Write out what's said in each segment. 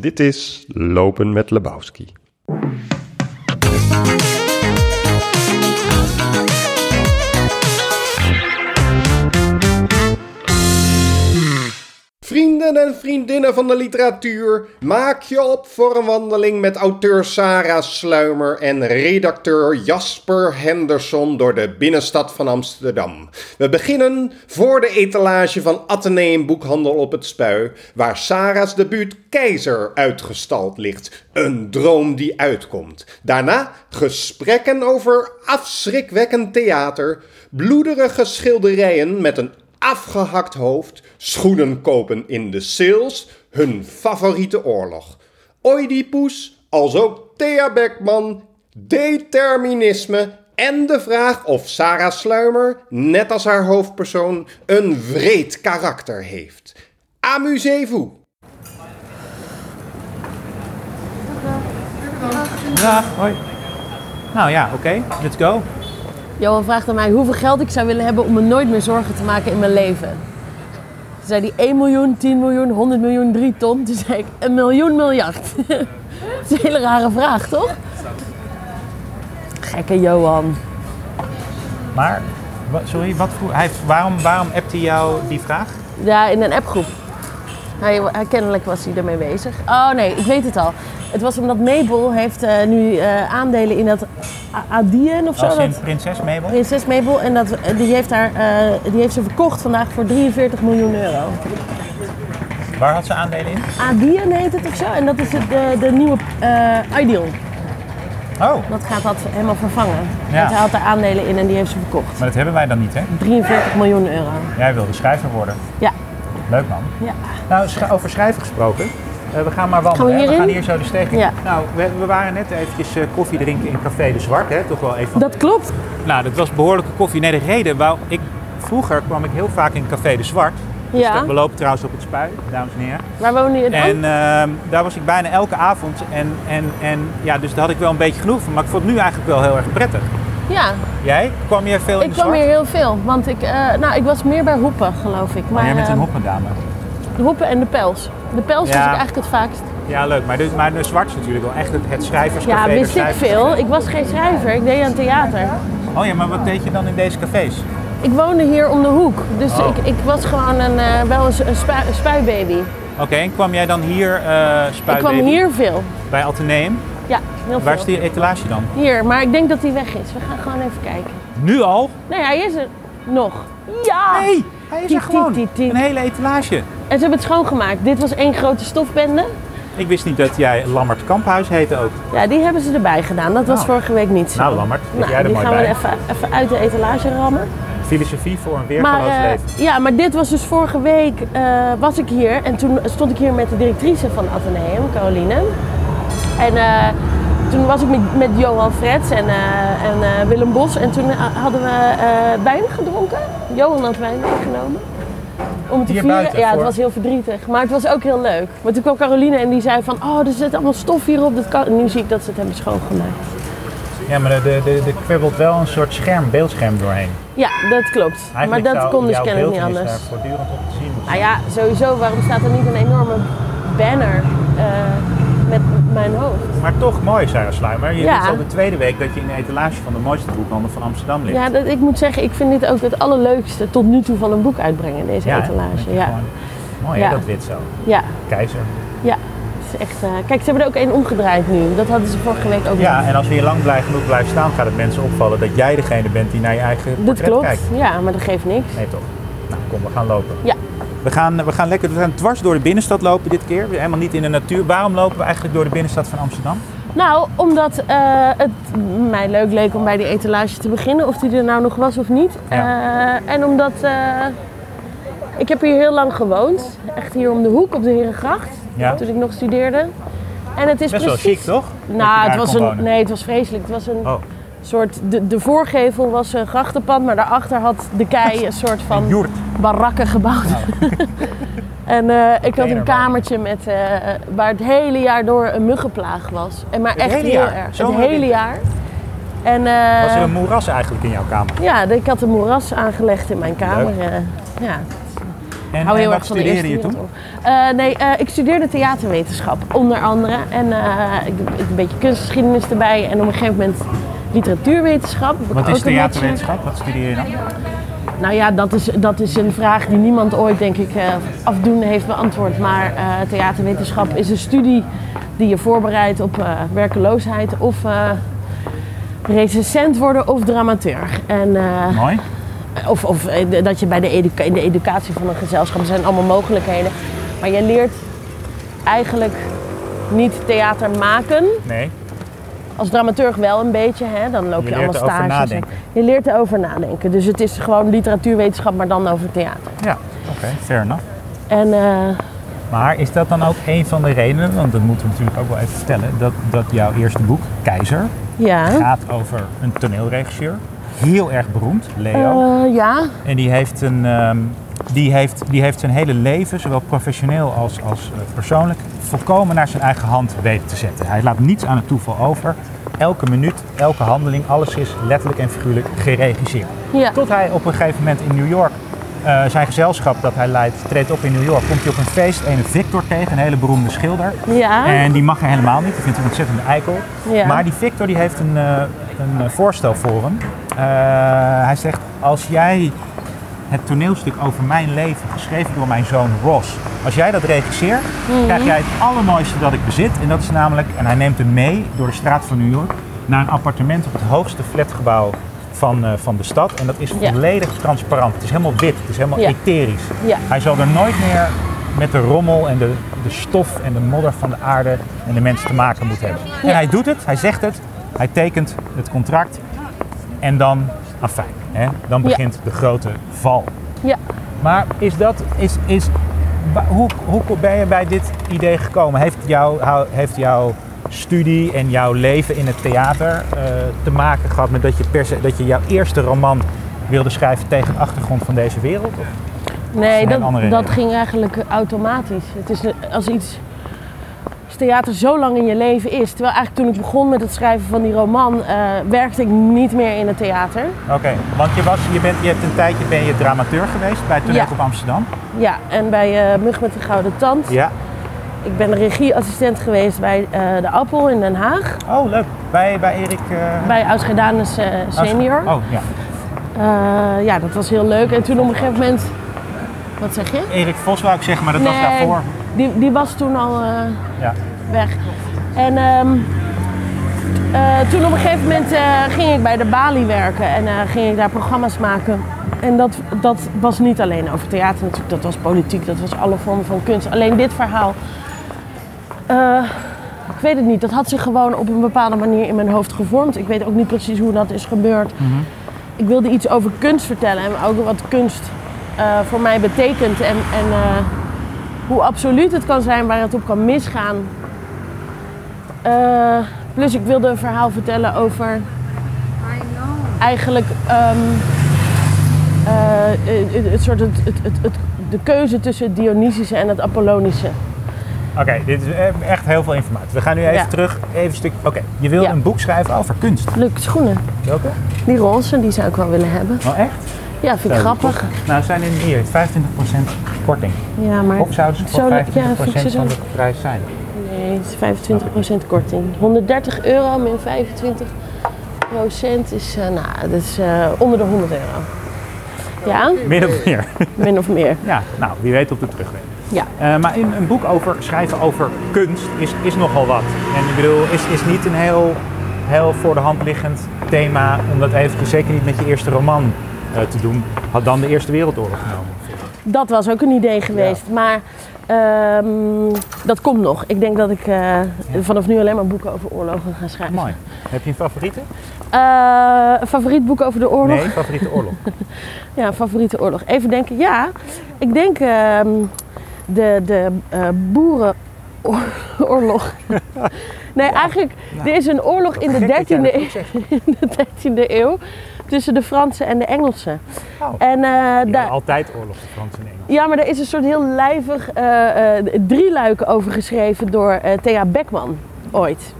Dit is Lopen met Lebowski. En vriendinnen van de literatuur, maak je op voor een wandeling met auteur Sarah Sluimer en redacteur Jasper Henderson door de binnenstad van Amsterdam. We beginnen voor de etalage van Atheneum Boekhandel op het Spui, waar Sarah's debuut Keizer uitgestald ligt. Een droom die uitkomt. Daarna gesprekken over afschrikwekkend theater, bloederige schilderijen met een afgehakt hoofd, schoenen kopen in de sales, hun favoriete oorlog. Oedipus, als ook Thea Beckman, determinisme en de vraag of Sarah Sluimer, net als haar hoofdpersoon, een wreed karakter heeft. Amusez-vous! Ja, hoi. Nou ja, oké, let's go. Johan vraagt aan mij hoeveel geld ik zou willen hebben om me nooit meer zorgen te maken in mijn leven. Toen zei hij 1 miljoen, 10 miljoen, 100 miljoen, 3 ton. Toen zei ik een miljoen miljard. Dat is een hele rare vraag, toch? Gekke Johan. Maar, sorry, wat vroeg, hij, waarom, waarom appt hij jou die vraag? Ja, in een appgroep. Hij, hij, kennelijk was hij ermee bezig. Oh nee, ik weet het al. Het was omdat Mabel heeft eh, nu eh, aandelen in dat A- Adyen of zo. Dat- prinses Mabel? Prinses Mabel. En dat, die, heeft haar, eh, die heeft ze verkocht vandaag voor 43 miljoen euro. Waar had ze aandelen in? Adyen heet het of zo. En dat is het, de, de nieuwe eh Ideal. Oh, Dat gaat dat helemaal vervangen. Ja. Want hij had daar aandelen in en die heeft ze verkocht. maar dat hebben wij dan niet, hè? 43 miljoen euro. Jij wilde schrijver worden. Ja. Leuk man. Ja. Nou, over schrijven gesproken. Eh, we gaan maar wandelen. Gaan we gaan hier zo de steeg in. Ja. Nou, we, we waren net eventjes eh, koffie drinken in Café de Zwart. Hè? Toch wel even Dat klopt. Nou, dat was behoorlijke koffie. Nee, de reden wou ik... Vroeger kwam ik heel vaak in Café de Zwart. Dus Ja. we lopen trouwens op het spui, dames en heren. Waar woon je dan? En ehm, daar was ik bijna elke avond. En, en, en ja, dus daar had ik wel een beetje genoeg van. Maar ik vond het nu eigenlijk wel heel erg prettig. Ja, Jij? Kwam je veel in ik de kwam Zwart? hier heel veel. Want ik, eh, nou, ik was meer bij Hoepen, geloof ik. Maar jij bent een hoppendame. De Hoepen en de Pels. De Pels was Ja. ik eigenlijk het vaakst. Ja, leuk. Maar de, maar de Zwart is natuurlijk wel echt het, het schrijverscafé. Ja, wist ik veel. Ik was geen schrijver. Ik deed aan theater. Oh ja, maar wat deed je dan in deze cafés? Ik woonde hier om de hoek. Dus Oh. ik, ik was gewoon een, eh, wel een, een spui- een spuibaby. Oké, en kwam jij dan hier uh, Ik kwam hier veel. bij Atheneum? Ja, heel Waar is veel. die etalage dan? Hier, maar ik denk dat hij weg is. We gaan gewoon even kijken. Nu al? Nee, hij is er nog. Ja! Nee, hij is er gewoon. Een hele etalage. En ze hebben het schoongemaakt. Dit was één grote stofbende. Ik wist niet dat jij Lammert Kamphuis heette ook. Ja, die hebben ze erbij gedaan. Dat was Nou. vorige week niet zo. Nou, Lammert, lig Nou, jij er die mooi gaan bij. we even, even uit de etalage rammen. Filosofie voor een Maar, weergaloos eh, leven. ja, maar dit was dus vorige week eh, was ik hier en toen stond ik hier met de directrice van Atheneum, Caroline. En eh, toen was ik met, met Johan Frets en, en Willem Bos en toen hadden we wijn gedronken. Johan had wijn meegenomen. Om het te vieren. buiten, ja, het was heel verdrietig. Maar het was ook heel leuk. Maar toen kwam Caroline en die zei van, oh, er zit allemaal stof hierop. Dat kan. En nu zie ik dat ze het hebben schoongemaakt. Ja, maar er de, de, de kwibbelt wel een soort scherm, beeldscherm doorheen. Ja, dat klopt. maar dat kon dus kennelijk niet anders. daar voortdurend op te zien Nou ja, sowieso, waarom staat er niet een enorme banner eh, met mijn hoofd? Maar toch mooi, Sarah Sluimer. Je Ja. is al de tweede week dat je in de etalage van de mooiste boekhandel van Amsterdam ligt. Ja, dat, ik moet zeggen, ik vind dit ook het allerleukste tot nu toe van een boek uitbrengen, deze etalage. Dat Ja, gewoon- Mooi hè, dat wit zo. ja, Keizer. ja. Het is echt, eh, kijk, ze hebben er ook één omgedraaid nu. Dat hadden ze vorige week ook Ja, nog. en als we hier lang blij genoeg blijven staan, gaat het mensen opvallen dat jij degene bent die naar je eigen Dat portret klopt, kijkt. ja, maar dat geeft niks. Nee toch? Nou, kom, we gaan lopen. Ja. We gaan, we gaan lekker we gaan dwars door de binnenstad lopen dit keer. We zijn helemaal niet in de natuur. Waarom lopen we eigenlijk door de binnenstad van Amsterdam? Nou, omdat eh, het mij leuk leek om bij die etalage te beginnen, of die er nou nog was of niet. Ja. Eh, en omdat eh, ik heb hier heel lang gewoond, echt hier om de hoek op de Herengracht, Ja. toen ik nog studeerde. En het is Best wel precies... chic, toch? Nou, het was een, wonen. nee, het was vreselijk. Het was een Oh, soort, de, de voorgevel was een grachtenpand, maar daarachter had de kei een soort van barakken gebouwd. en eh, ik had een kamertje met, eh, waar het hele jaar door een muggenplaag was. En maar Het echt heel jaar? erg. Zomer het hele winter? jaar. En, eh, Was er een moeras eigenlijk in jouw kamer? ja, ik had een moeras aangelegd in mijn kamer. Ja. En, hou heel erg van de studeerde je toen? Nee, ik studeerde theaterwetenschap, onder andere. En ik doe een beetje kunstgeschiedenis erbij. En op een gegeven moment literatuurwetenschap. Wat is theaterwetenschap? Wat studeer je dan? Nou ja, dat is, dat is een vraag die niemand ooit, denk ik, eh, afdoende heeft beantwoord. Maar eh, theaterwetenschap is een studie die je voorbereidt op eh, werkeloosheid of eh recensent worden of dramateur. En, Mooi. of of dat je bij de educa- in de educatie van een gezelschap, er zijn allemaal mogelijkheden. Maar je leert eigenlijk niet theater maken. Nee. Als dramaturg wel een beetje, hè? dan loop Je allemaal stages. en-. Je leert erover nadenken. Dus het is gewoon literatuurwetenschap, maar dan over theater. Ja, oké, fair enough. En eh, Maar is dat dan ook een van de redenen, want dat moeten we natuurlijk ook wel even vertellen, dat, dat jouw eerste boek, Keizer, ja. gaat over een toneelregisseur. Heel erg beroemd, Leo. Eh, ja, En die heeft, een, ehm, die, heeft, die heeft zijn hele leven, zowel professioneel als, als eh, persoonlijk, volkomen naar zijn eigen hand weten te zetten. Hij laat niets aan het toeval over. Elke minuut, elke handeling, alles is letterlijk en figuurlijk geregisseerd. ja. Tot hij op een gegeven moment in New York, eh, zijn gezelschap dat hij leidt, treedt op in New York. Komt hij op een feest een Victor tegen, een hele beroemde schilder. Ja. En die mag hij helemaal niet, die vindt hem een ontzettende eikel. Ja. Maar die Victor die heeft een, eh, een voorstel voor hem. Hij zegt, als jij het toneelstuk over mijn leven, geschreven door mijn zoon Ross, als jij dat regisseert, Mhm. krijg jij het allermooiste dat ik bezit. En dat is namelijk, en hij neemt hem mee door de straat van New York, naar een appartement op het hoogste flatgebouw van, eh, van de stad. En dat is Ja. volledig transparant. Het is helemaal wit, het is helemaal Ja. etherisch. Ja. Hij zal er nooit meer met de rommel en de, de stof en de modder van de aarde en de mensen te maken moeten hebben. En hij doet het, hij zegt het, hij tekent het contract en dan, afijn, hè, dan Ja. begint de grote val. ja. Maar is dat, is, is, hoe, hoe ben je bij dit idee gekomen? Heeft, jou, heeft jouw studie en jouw leven in het theater eh, te maken gehad met dat je, per se, dat je jouw eerste roman wilde schrijven tegen de achtergrond van deze wereld? Of? Nee, dat, dat ging eigenlijk automatisch. Het is een- als iets. Theater zo lang in je leven is. Terwijl eigenlijk toen ik begon met het schrijven van die roman, eh, werkte ik niet meer in het theater. Oké, want je, was, je, bent, je hebt een tijdje ben je dramateur geweest bij Toneel Ja. op Amsterdam. Ja, en bij eh, Mug met de Gouden Tand. Ja. Ik ben regieassistent geweest bij eh, De Appel in Den Haag. Oh, leuk. Bij, bij Erik... Bij Ausgedanus eh senior. Oh, ja. Ja, dat was heel leuk. En toen op een gegeven moment... Wat zeg je? Erik Vos wou ik zeggen, maar dat was daarvoor. die, die was toen al Ja. Weg. En ehm, eh, toen op een gegeven moment eh, ging ik bij de Bali werken en eh, ging ik daar programma's maken. En dat, dat was niet alleen over theater natuurlijk, dat was politiek, dat was alle vormen van kunst. Alleen dit verhaal, ik weet het niet, dat had zich gewoon op een bepaalde manier in mijn hoofd gevormd. Ik weet ook niet precies hoe dat is gebeurd. Ik wilde iets over kunst vertellen en ook wat kunst voor mij betekent. En, en hoe absoluut het kan zijn, waar het op kan misgaan. Eh, plus ik wilde een verhaal vertellen over eigenlijk ehm, eh, het, soort het, het, het, het- de keuze tussen het Dionysische en het Apollonische. Oké, dit is eh, echt heel veel informatie. We gaan nu even Ja. terug, even stuk. Oké, je wil Ja. een boek schrijven over kunst. Leuke schoenen. Welke? Die roze, die zou ik wel willen hebben. Oh, echt? Ja, vind ik grappig. Nou, zijn in hier 25% korting. Ja, maar Of zouden ze voor Zo, 25% ja, van de prijs zijn? Nee, het is 25% korting. 130 euro min 25 procent is, eh, nou, dat is eh, onder de 100 euro. Ja, Min of meer. min of meer. ja, nou, wie weet op de terugweg. Ja. Eh, maar in een boek over schrijven over kunst is, is nogal wat. En ik bedoel, is, is niet een heel, heel voor de hand liggend thema om dat even, zeker niet met je eerste roman te doen. Had dan de Eerste Wereldoorlog genomen. Dat was ook een idee geweest. Maar ehm, dat komt nog. Ik denk dat ik eh, vanaf nu alleen maar boeken over oorlogen ga schrijven. Mooi. Heb je een favoriete? Eh, een favoriet boek over de oorlog? Nee, favoriete oorlog. Ja, een favoriete oorlog. Even denken. Ja, ik denk ehm, de, de eh, boerenoorlog. nee, eigenlijk, er is een oorlog in de, Gek dat jij 13e dat eeuw, goed zegt. in de 13e eeuw tussen de Fransen en de Engelsen. Oh. En, eh, daar, altijd oorlog, de Fransen en Engelsen. ja, maar er is een soort heel lijvig eh drieluik over geschreven door Thea Beckman ooit.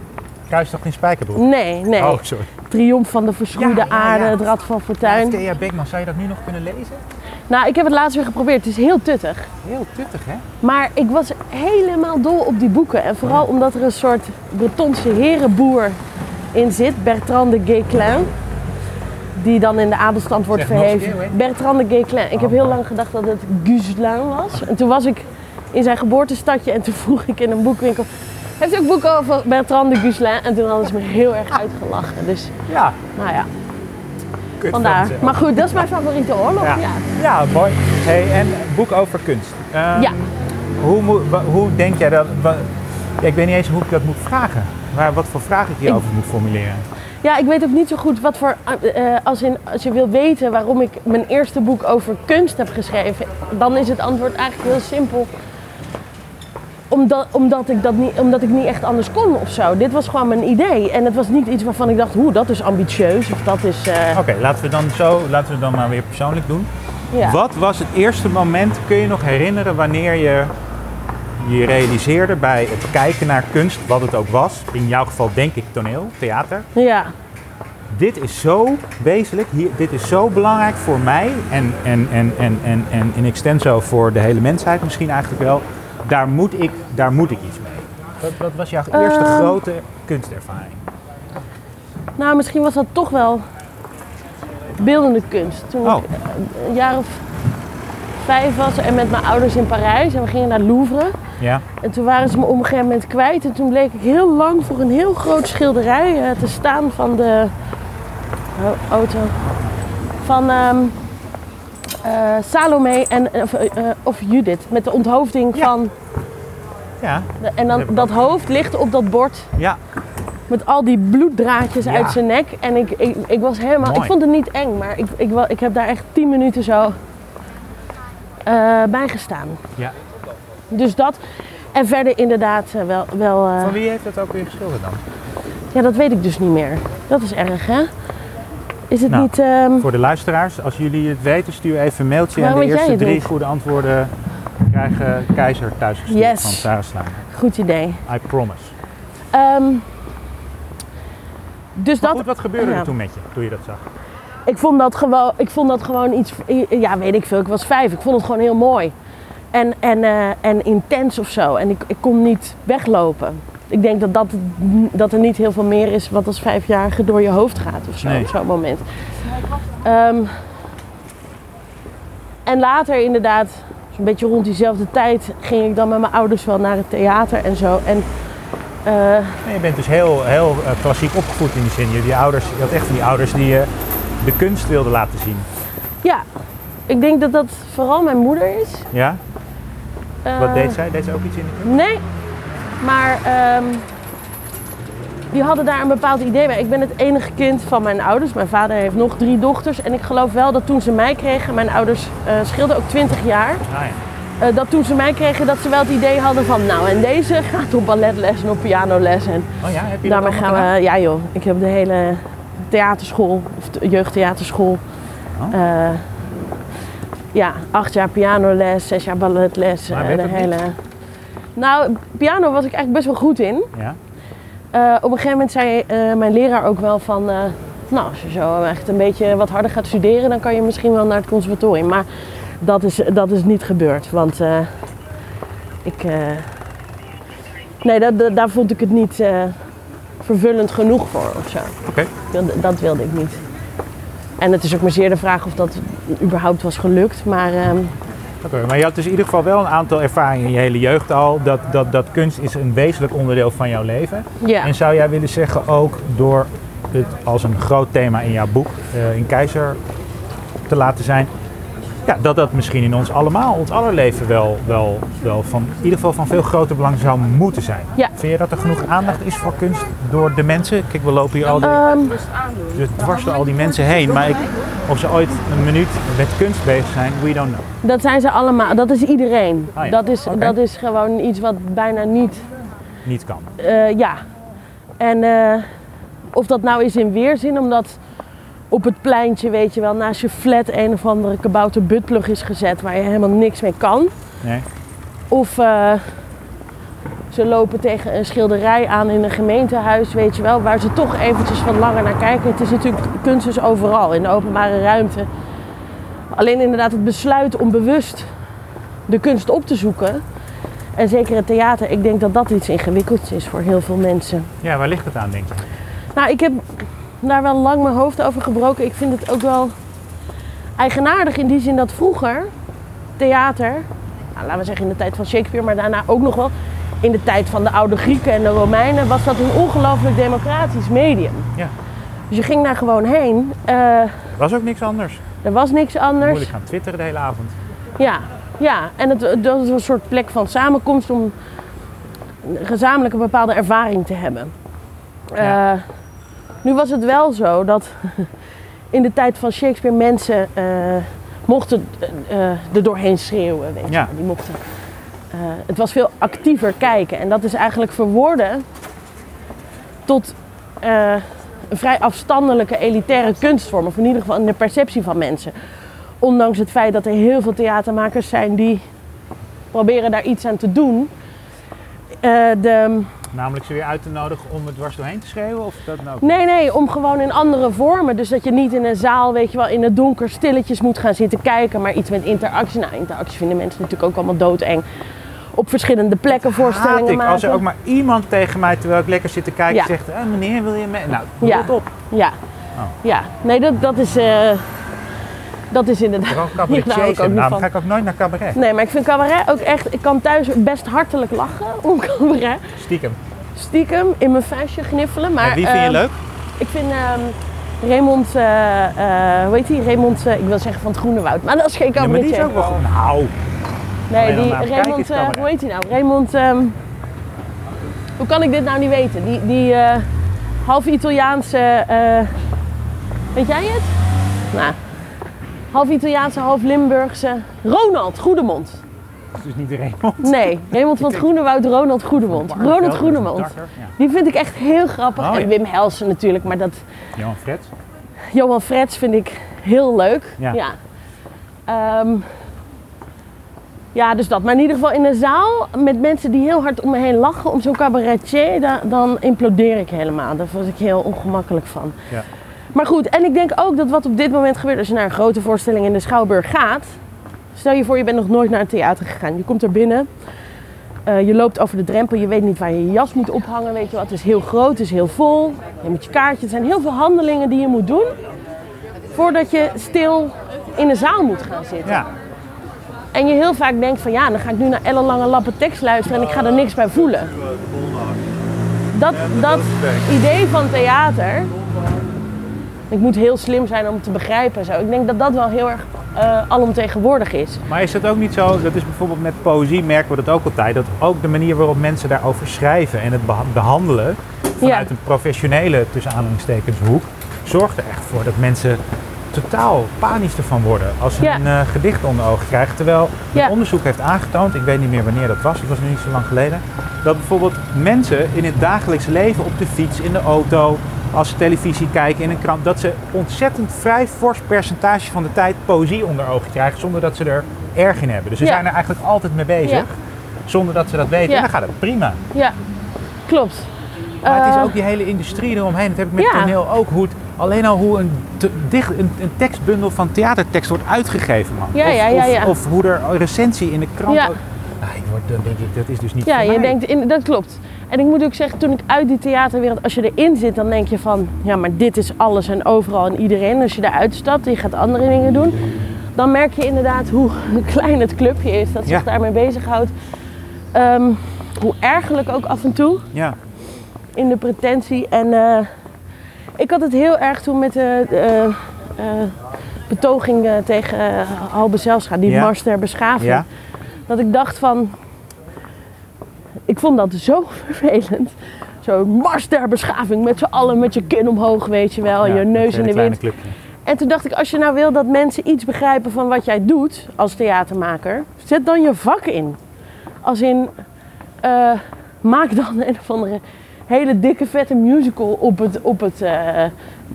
Kruistocht in Spijkerbroek. Nee, nee. Oh, sorry. Triomf van de verschroeide Ja, ja, ja. aarde, het Rad van Fortuin. Thea Beckman, zou je dat nu nog kunnen lezen? Nou, ik heb het laatst weer geprobeerd. Het is heel tuttig. Heel tuttig, hè? Maar ik was helemaal dol op die boeken. En vooral omdat er een soort Bretonse herenboer in zit. Bertrand de Guesclin. Die dan in de adelstand wordt Zeg verheven. keer, Bertrand de Guesclin. Ik heb heel lang gedacht dat het Guesclin was. En toen was ik in zijn geboortestadje. En toen vroeg ik in een boekwinkel... Heeft u ook boeken over Bertrand de Guesclin? En toen hadden ze me heel erg uitgelachen. Dus, Ja, nou ja, kut vandaar. Maar goed, dat is mijn favoriete oorlog. Ja. Ja. Ja, mooi. Hey, en boek over kunst. Ehm, Ja. Hoe, hoe denk jij dat... ik weet niet eens hoe ik dat moet vragen. Maar wat voor vraag ik hierover moet formuleren. Ja, ik weet ook niet zo goed wat voor. eh, als, in, als je wil weten waarom ik mijn eerste boek over kunst heb geschreven, dan is het antwoord eigenlijk heel simpel. Omdat, omdat, ik dat niet, omdat ik niet echt anders kon of zo. Dit was gewoon mijn idee. En het was niet iets waarvan ik dacht, hoe, dat is ambitieus of dat is. eh, Oké, laten we dan zo, laten we dan maar weer persoonlijk doen. ja. Wat was het eerste moment, kun je nog herinneren, wanneer je je realiseerde bij het kijken naar kunst, wat het ook was, in jouw geval denk ik toneel, theater. Ja. Dit is zo wezenlijk, hier, dit is zo belangrijk voor mij en, en, en, en, en, en in extenso voor de hele mensheid misschien eigenlijk wel. Daar moet ik, daar moet ik iets mee. Wat, wat was jouw eerste Ehm. grote kunstervaring? Nou, misschien was dat toch wel beeldende kunst. Toen Oh. ik eh, een jaar of vijf was en met mijn ouders in Parijs en we gingen naar het Louvre. Ja, En toen waren ze me op een gegeven moment kwijt. En toen bleek ik heel lang voor een heel groot schilderij eh, te staan van de oh, auto. Van ehm, eh, Salome en, of, eh, of Judith. Met de onthoofding Ja. van. ja, de- en dan, dat hoofd ligt op dat bord. ja. Met al die bloeddraadjes Ja. uit zijn nek. En ik, ik, ik was helemaal. Mooi. Ik vond het niet eng, maar ik, ik, ik heb daar echt tien minuten zo bij gestaan. ja. Dus dat. En verder inderdaad eh, wel. wel eh, Van wie heeft dat ook weer geschilderd dan? Ja, dat weet ik dus niet meer. Dat is erg, hè? Is het Nou, niet... ehm, Voor de luisteraars, als jullie het weten, stuur even een mailtje. En de eerste drie goede antwoorden krijgen Keizer thuisgestuurd Yes. van Sarah Sluimer. Goed idee. I promise. Ehm, dus Maar dat... goed, wat gebeurde ja. er toen met je, toen je dat zag? Ik vond dat gewoon, ik vond dat gewoon iets... Ja, weet ik veel. Ik was vijf. Ik vond het gewoon heel mooi. En, en, eh, en intens of zo. En ik, ik kon niet weglopen. Ik denk dat, dat, dat er niet heel veel meer is wat als vijfjarige door je hoofd gaat of zo. Nee. Op zo'n moment. Ehm, en later inderdaad, zo'n beetje rond diezelfde tijd, ging ik dan met mijn ouders wel naar het theater en zo. En eh, Nee, je bent dus heel, heel eh, klassiek opgevoed in die zin. Je, die ouders, je had echt van die ouders die je de kunst wilden laten zien. ja, ik denk dat dat vooral mijn moeder is. Ja? Eh, Wat deed zij? Deed zij ook iets in de kunst? Nee, maar ehm, die hadden daar een bepaald idee bij. Ik ben het enige kind van mijn ouders. Mijn vader heeft nog drie dochters. En ik geloof wel dat toen ze mij kregen, mijn ouders eh schilden ook 20 jaar. Ah, ja. eh, dat toen ze mij kregen, dat ze wel het idee hadden van, nou en deze gaat op balletles en op pianoles. En Oh ja, heb je daarmee gaan we, ja joh, ik heb de hele theaterschool, of de jeugdtheaterschool. Oh. eh, ja, acht jaar pianoles, zes jaar balletles. Maar eh, de hele... Nou, piano was ik eigenlijk best wel goed in. Ja? Eh, op een gegeven moment zei eh, mijn leraar ook wel van... nou, als je zo echt een beetje wat harder gaat studeren... dan kan je misschien wel naar het conservatorium. Maar dat is, dat is niet gebeurd. Want ik... nee, dat, dat- daar vond ik het niet vervullend genoeg voor of zo. Oké. Dat wilde ik niet. En het is ook maar zeer de vraag of dat überhaupt was gelukt. Maar ehm, Oké, maar je had dus in ieder geval wel een aantal ervaringen in je hele jeugd al. Dat, dat, dat kunst is een wezenlijk onderdeel van jouw leven. ja. En zou jij willen zeggen ook door het als een groot thema in jouw boek, eh, in Keizer, te laten zijn. Ja, dat dat misschien in ons allemaal, ons aller leven wel, wel, wel van, in ieder geval van veel groter belang zou moeten zijn. Ja. Vind je dat er genoeg aandacht is voor kunst door de mensen? Kijk, we lopen hier al die, Ehm, dus dwars door al die mensen heen. Maar ik, of ze ooit een minuut met kunst bezig zijn, we don't know. dat zijn ze allemaal. Dat is iedereen. Ah ja, dat, is, dat is gewoon iets wat bijna niet Niet kan. Eh, ja. En eh, of dat nou is in weerzin, omdat op het pleintje, weet je wel, naast je flat een of andere kabouter buttplug is gezet waar je helemaal niks mee kan. Nee? Of eh, ze lopen tegen een schilderij aan in een gemeentehuis, weet je wel, waar ze toch eventjes van langer naar kijken. Het is natuurlijk kunst is overal, in de openbare ruimte. Alleen inderdaad het besluit om bewust de kunst op te zoeken. En zeker het theater, ik denk dat dat iets ingewikkelds is voor heel veel mensen. Ja, waar ligt het aan, denk je? Nou, ik heb daar wel lang mijn hoofd over gebroken. Ik vind het ook wel eigenaardig in die zin dat vroeger theater, nou, laten we zeggen in de tijd van Shakespeare, maar daarna ook nog wel in de tijd van de oude Grieken en de Romeinen, was dat een ongelooflijk democratisch medium. Ja. Dus je ging daar gewoon heen. Eh, Er was ook niks anders. er was niks anders. Moeilijk gaan twitteren de hele avond. Ja, ja. en het, dat was een soort plek van samenkomst om gezamenlijk een bepaalde ervaring te hebben. Ja. Eh, nu was het wel zo dat in de tijd van Shakespeare mensen eh, mochten eh, er doorheen schreeuwen. Weet je. Ja. Die mochten, het was veel actiever kijken en dat is eigenlijk verworden tot een vrij afstandelijke elitaire kunstvorm, of in ieder geval in de perceptie van mensen. Ondanks het feit dat er heel veel theatermakers zijn die proberen daar iets aan te doen. De, Namelijk ze weer uit te nodigen om er dwars doorheen te schreeuwen? Of dat nou? Nee, nee, om gewoon in andere vormen. Dus dat je niet in een zaal, weet je wel, in het donker stilletjes moet gaan zitten kijken, maar iets met interactie. Nou, interactie vinden mensen natuurlijk ook allemaal doodeng. Op verschillende plekken voorstellingen Haat ik. maken. Als er ook maar iemand tegen mij, terwijl ik lekker zit te kijken, Ja. zegt: eh, meneer, wil je mee? Nou, doe Ja. het op. Ja, Oh. ja. Nee, dat, dat is... eh, dat is inderdaad... Vooral cabaretiers. nou, van. ga ik ook nooit naar cabaret. Nee, maar ik vind cabaret ook echt... Ik kan thuis best hartelijk lachen om cabaret. Stiekem. Stiekem in mijn vuistje gniffelen. Maar, en wie vind je ehm, leuk? Ik vind ehm Raymond, eh, eh, hoe heet hij? Raymond, eh, ik wil zeggen van het Groene Woud, maar dat is geen Ja, maar die is ook wel goed. Nou, nee, die Raymond, hoe heet hij nou? Raymond, ehm, hoe kan ik dit nou niet weten? Die, die half Italiaanse, weet jij het? Nou, half Italiaanse, half Limburgse, Ronald Goedemond. dus niet Raymond. Nee, Raymond van het Groene Woud, Ronald Goedemond. Ronald Groedemond. Ja. Die vind ik echt heel grappig. Oh, en. Wim Helsen natuurlijk, maar dat... Johan Frets. Johan Frets vind ik heel leuk. Ja. Ja. Ehm, ja, dus dat. Maar in ieder geval in een zaal met mensen die heel hard om me heen lachen om zo'n cabaretier, da- dan implodeer ik helemaal. Daar word ik heel ongemakkelijk van. Ja. Maar goed, en ik denk ook dat wat op dit moment gebeurt als je naar een grote voorstelling in de Schouwburg gaat. Stel je voor, je bent nog nooit naar een theater gegaan. Je komt er binnen, eh, je loopt over de drempel, je weet niet waar je je jas moet ophangen. Weet je wat? Het is heel groot, het is heel vol. Je moet je kaartje. Er zijn heel veel handelingen die je moet doen voordat je stil in een zaal moet gaan zitten. Ja. En je heel vaak denkt van ja, dan ga ik nu naar ellenlange lappen tekst luisteren en ik ga er niks bij voelen. Dat, dat idee van theater, ik moet heel slim zijn om te begrijpen en zo. Ik denk dat dat wel heel erg eh, alomtegenwoordig is. Maar is het ook niet zo, dat is bijvoorbeeld met poëzie merken we dat ook altijd, dat ook de manier waarop mensen daarover schrijven en het beha- behandelen vanuit Ja. een professionele, tussen aanhalingstekens, hoek, zorgt er echt voor dat mensen totaal panisch ervan worden als ze Ja. een eh, gedicht onder ogen krijgen. Terwijl Ja. onderzoek heeft aangetoond, ik weet niet meer wanneer dat was, het was nog niet zo lang geleden, dat bijvoorbeeld mensen in het dagelijks leven op de fiets, in de auto, als ze televisie kijken, in een krant, dat ze ontzettend vrij fors percentage van de tijd poëzie onder ogen krijgen zonder dat ze er erg in hebben. Dus ze Ja. zijn er eigenlijk altijd mee bezig, Ja. zonder dat ze dat weten. Ja. En dan gaat het prima. Ja, klopt. Maar het Eh, is ook die hele industrie eromheen. Dat heb ik met toneel ook. Hoe het, alleen al hoe een, te- dicht, een, een tekstbundel van theatertekst wordt uitgegeven, man. Ja, of, ja, ja, of, of hoe er recensie in de krant... Ook- Nou, ik word, dan denk ik, dat is dus niet Ja, je mij. denkt, in, dat klopt. En ik moet ook zeggen, toen ik uit die theaterwereld, als je erin zit, dan denk je van, ja, maar dit is alles en overal en iedereen. Als je eruit stapt en je gaat andere dingen doen, dan merk je inderdaad hoe klein het clubje is dat zich Ja. daarmee bezighoudt. Ehm, hoe ergerlijk ook af en toe Ja, in de pretentie. En eh, ik had het heel erg toen met de eh, eh, betoging tegen Halbe Zijlstra, die Ja. mars ter beschaving. ja. Dat ik dacht van, ik vond dat zo vervelend. Zo'n mars ter beschaving met z'n allen met je kin omhoog, weet je wel, Ja, je neus in de wind. clubje. En toen dacht ik, als je nou wil dat mensen iets begrijpen van wat jij doet als theatermaker, zet dan je vak in. Als in, eh, maak dan een of andere hele dikke vette musical op het, op het eh,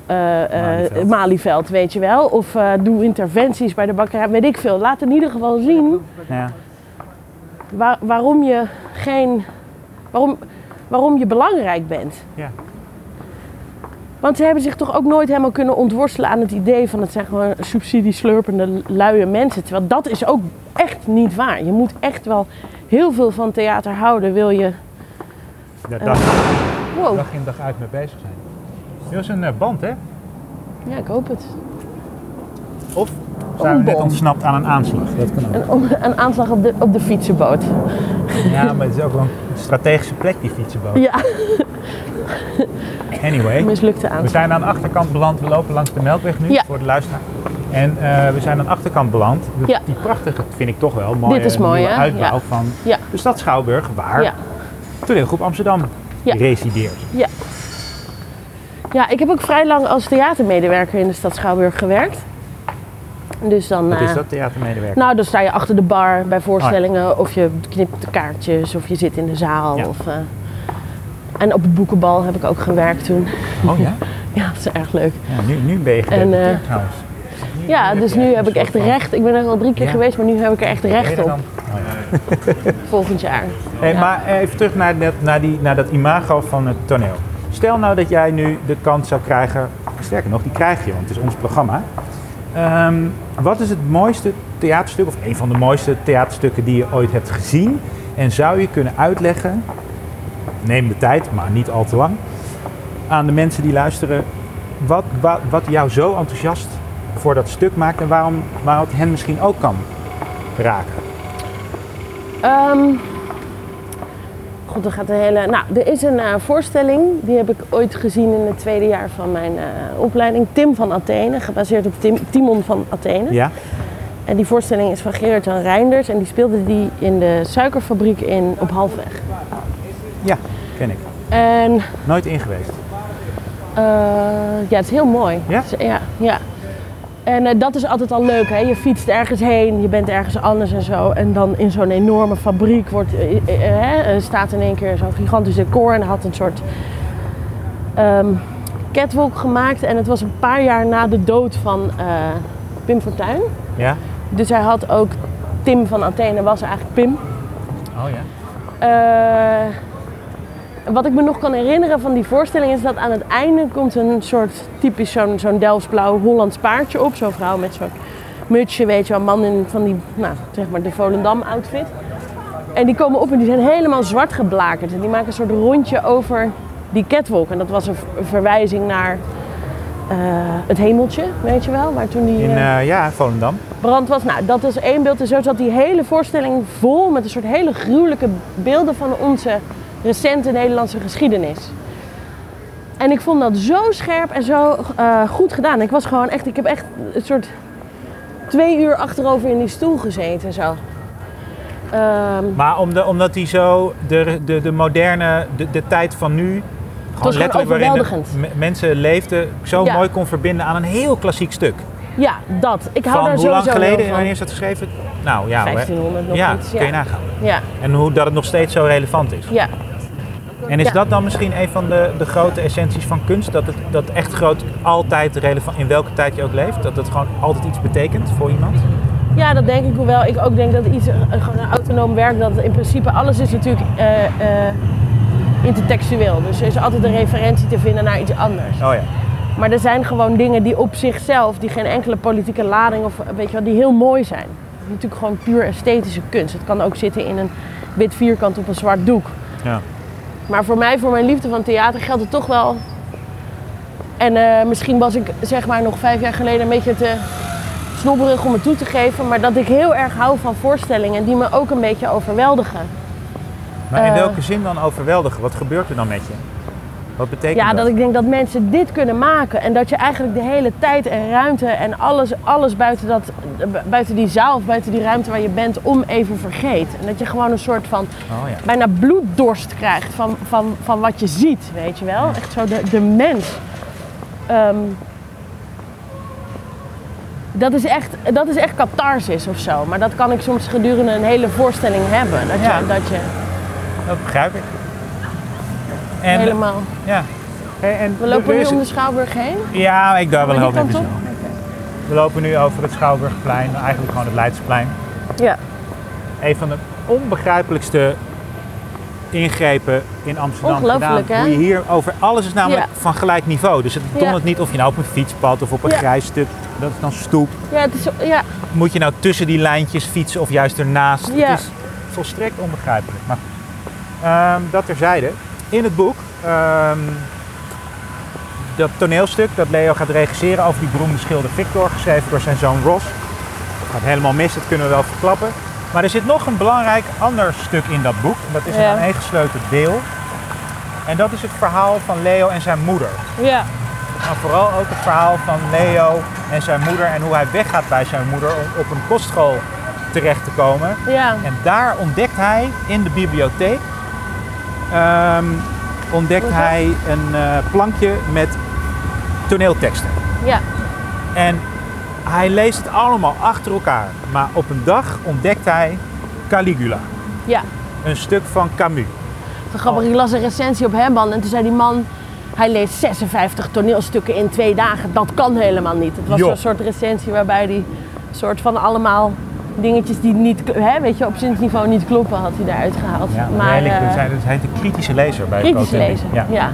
eh, Malieveld. Weet je wel. Of doe interventies bij de bakkerij, weet ik veel. Laat in ieder geval zien Ja. Waar- waarom je geen. Waarom, waarom je belangrijk bent. Ja. Want ze hebben zich toch ook nooit helemaal kunnen ontworstelen aan het idee van het zijn gewoon subsidieslurpende luie mensen. Terwijl dat is ook echt niet waar. Je moet echt wel heel veel van theater houden, wil je. Daar dag, Wow, dag in dag uit mee bezig zijn. Was een eh, band, hè? ja, ik hoop het. Of zijn we net ontsnapt aan een aanslag? Dat kan ook. Een, een aanslag op de, op de fietsenboot. Ja, maar het is ook wel een strategische plek, die fietsenboot. Ja, Anyway, mislukte we aanslag. zijn aan de achterkant beland. We lopen langs de Melkweg nu, Ja. voor de luisteraar. En eh, we zijn aan de achterkant beland. Die- Ja. Prachtige, vind ik toch wel, mooie Dit is mooi, nieuwe uitbouw Ja. van de stad Schouwburg, waar toneelgroep Amsterdam resideert. Ja. ja, ik heb ook vrij lang als theatermedewerker in de stad Schouwburg gewerkt. Dus dan, Wat eh, is dat, theatermedewerker? Nou, dan sta je achter de bar bij voorstellingen, of je knipt de kaartjes, of je zit in de zaal. Ja. Of, eh, en op het boekenbal heb ik ook gewerkt toen. Oh ja? Ja, dat is erg leuk. ja nu, nu ben je gedeputeerd eh, trouwens. Ja, dus nu heb ik echt recht. Ik ben er al drie keer Ja. geweest, maar nu heb ik er echt recht op? Oh, volgend jaar. Hey, Ja. Maar even terug naar dat, naar, die, naar dat imago van het toneel. Stel nou dat jij nu de kans zou krijgen, sterker nog, die krijg je, want het is ons programma. Ehm, wat is het mooiste theaterstuk, of een van de mooiste theaterstukken die je ooit hebt gezien? En zou je kunnen uitleggen, neem de tijd, maar niet al te lang, aan de mensen die luisteren, wat, wat, jou zo enthousiast voor dat stuk maakt en waarom, waarom het hen misschien ook kan raken? Ehm God, er gaat een hele. Nou, er is een eh, voorstelling, die heb ik ooit gezien in het tweede jaar van mijn eh, opleiding. Tim van Athene, gebaseerd op Tim, Timon van Athene. Ja? En die voorstelling is van Gerard Jan Reinders en die speelde die in de suikerfabriek in, op Halfweg. Ja, ken ik. En Nooit in geweest. eh, ja, het is heel mooi. Ja? Ja, ja. En eh, dat is altijd al leuk, hè? Je fietst ergens heen, je bent ergens anders en zo. En dan in zo'n enorme fabriek wordt, eh, eh, staat in één keer zo'n gigantisch decor en had een soort ehm, catwalk gemaakt. En het was een paar jaar na de dood van Pim Fortuyn. Ja? Dus hij had ook, Tim van Athene was eigenlijk Pim. Oh ja. Wat ik me nog kan herinneren van die voorstelling is dat aan het einde komt een soort typisch zo'n zo'n Delftsblauw Hollands paardje op. Zo'n vrouw met zo'n mutsje, weet je wel, een man in van die, nou, zeg maar de Volendam outfit. En die komen op en die zijn helemaal zwart geblakerd. En die maken een soort rondje over die catwalk. En dat was een verwijzing naar eh, het hemeltje, weet je wel, waar toen die... In eh, eh, ja, Volendam. brand was. Nou, dat is één beeld. En zo zat die hele voorstelling vol met een soort hele gruwelijke beelden van onze recente Nederlandse geschiedenis. En ik vond dat zo scherp en zo eh, goed gedaan. Ik was gewoon echt, ik heb echt een soort twee uur achterover in die stoel gezeten zo. Ehm, Maar om de, omdat hij zo de, de, de moderne, de, de tijd van nu, gewoon gewoon letterlijk waarin mensen leefden, zo Ja. mooi kon verbinden aan een heel klassiek stuk. ja, dat. Ik hou Van daar hoe lang geleden, wanneer is dat geschreven? Nou ja, hoe- 1500 nog ja, iets. kun je Ja. nagaan. Ja, En hoe dat het nog steeds zo relevant is. ja. En is Ja. dat dan misschien een van de, de grote essenties van kunst? Dat het dat echt groot altijd relevant, in welke tijd je ook leeft? Dat het gewoon altijd iets betekent voor iemand? Ja, dat denk ik. Hoewel ik ook denk dat iets, een, gewoon een autonoom werk, dat in principe alles is natuurlijk eh, eh, intertextueel. Dus er is altijd een referentie te vinden naar iets anders. Oh ja. Maar er zijn gewoon dingen die op zichzelf, die geen enkele politieke lading of weet je wel, die heel mooi zijn. Natuurlijk gewoon puur esthetische kunst. Het kan ook zitten in een wit vierkant op een zwart doek. ja. Maar voor mij, voor mijn liefde van theater, geldt het toch wel. En eh, misschien was ik zeg maar nog vijf jaar geleden een beetje te snobberig om het toe te geven. Maar dat ik heel erg hou van voorstellingen die me ook een beetje overweldigen. Maar in Eh. welke zin dan overweldigen? Wat gebeurt er dan met je? Wat betekent Ja, dat? dat ik denk dat mensen dit kunnen maken. En dat je eigenlijk de hele tijd en ruimte en alles, alles buiten, dat, buiten die zaal of buiten die ruimte waar je bent om even vergeet. En dat je gewoon een soort van Oh ja. bijna bloeddorst krijgt van, van, van wat je ziet, weet je wel. Echt zo de, de mens. Ehm, dat, is echt, dat is echt catharsis of zo. Maar dat kan ik soms gedurende een hele voorstelling hebben. Dat je, Ja. dat je Dat begrijp ik. En, helemaal... Ja. En We lopen nu om de Schouwburg heen. Ja, ik daar wel heel even zo. We lopen nu over het Schouwburgplein, eigenlijk gewoon het Leidsplein. Ja. Een van de onbegrijpelijkste ingrepen in Amsterdam Ongelooflijk, gedaan. hè? Hoe je hier over alles is namelijk Ja. van gelijk niveau. Dus het Ja. dondert niet of je nou op een fietspad of op een Ja. grijs stuk, dat is dan stoep. Ja, het is, zo- ja, Moet je nou tussen die lijntjes fietsen of juist ernaast? Ja. Het is volstrekt onbegrijpelijk. Maar ehm, dat terzijde. In het boek, ehm, dat toneelstuk dat Leo gaat regisseren over die beroemde schilder Victor, geschreven door zijn zoon Ross. Gaat helemaal mis, dat kunnen we wel verklappen. Maar er zit nog een belangrijk ander stuk in dat boek. En dat is een aaneengesloten deel. En dat is het verhaal van Leo en zijn moeder. ja, Maar vooral ook het verhaal van Leo en zijn moeder en hoe hij weggaat bij zijn moeder om op een kostschool terecht te komen. ja, En daar ontdekt hij in de bibliotheek ehm, ontdekt hij een eh, plankje met toneelteksten. ja, En hij leest het allemaal achter elkaar. Maar op een dag ontdekt hij Caligula, ja. een stuk van Camus. Zo grappig, ik las een recensie op Hemban en toen zei die man... Hij leest 56 toneelstukken in twee dagen. Dat kan helemaal niet. Het was zo'n soort recensie waarbij hij soort van allemaal dingetjes die niet, hè, weet je, op zinsniveau niet kloppen, had hij eruit gehaald. Ja, maar maar, eh, het heet een kritische lezer bij kritisch Cotelli. lezen. Ja. Ja.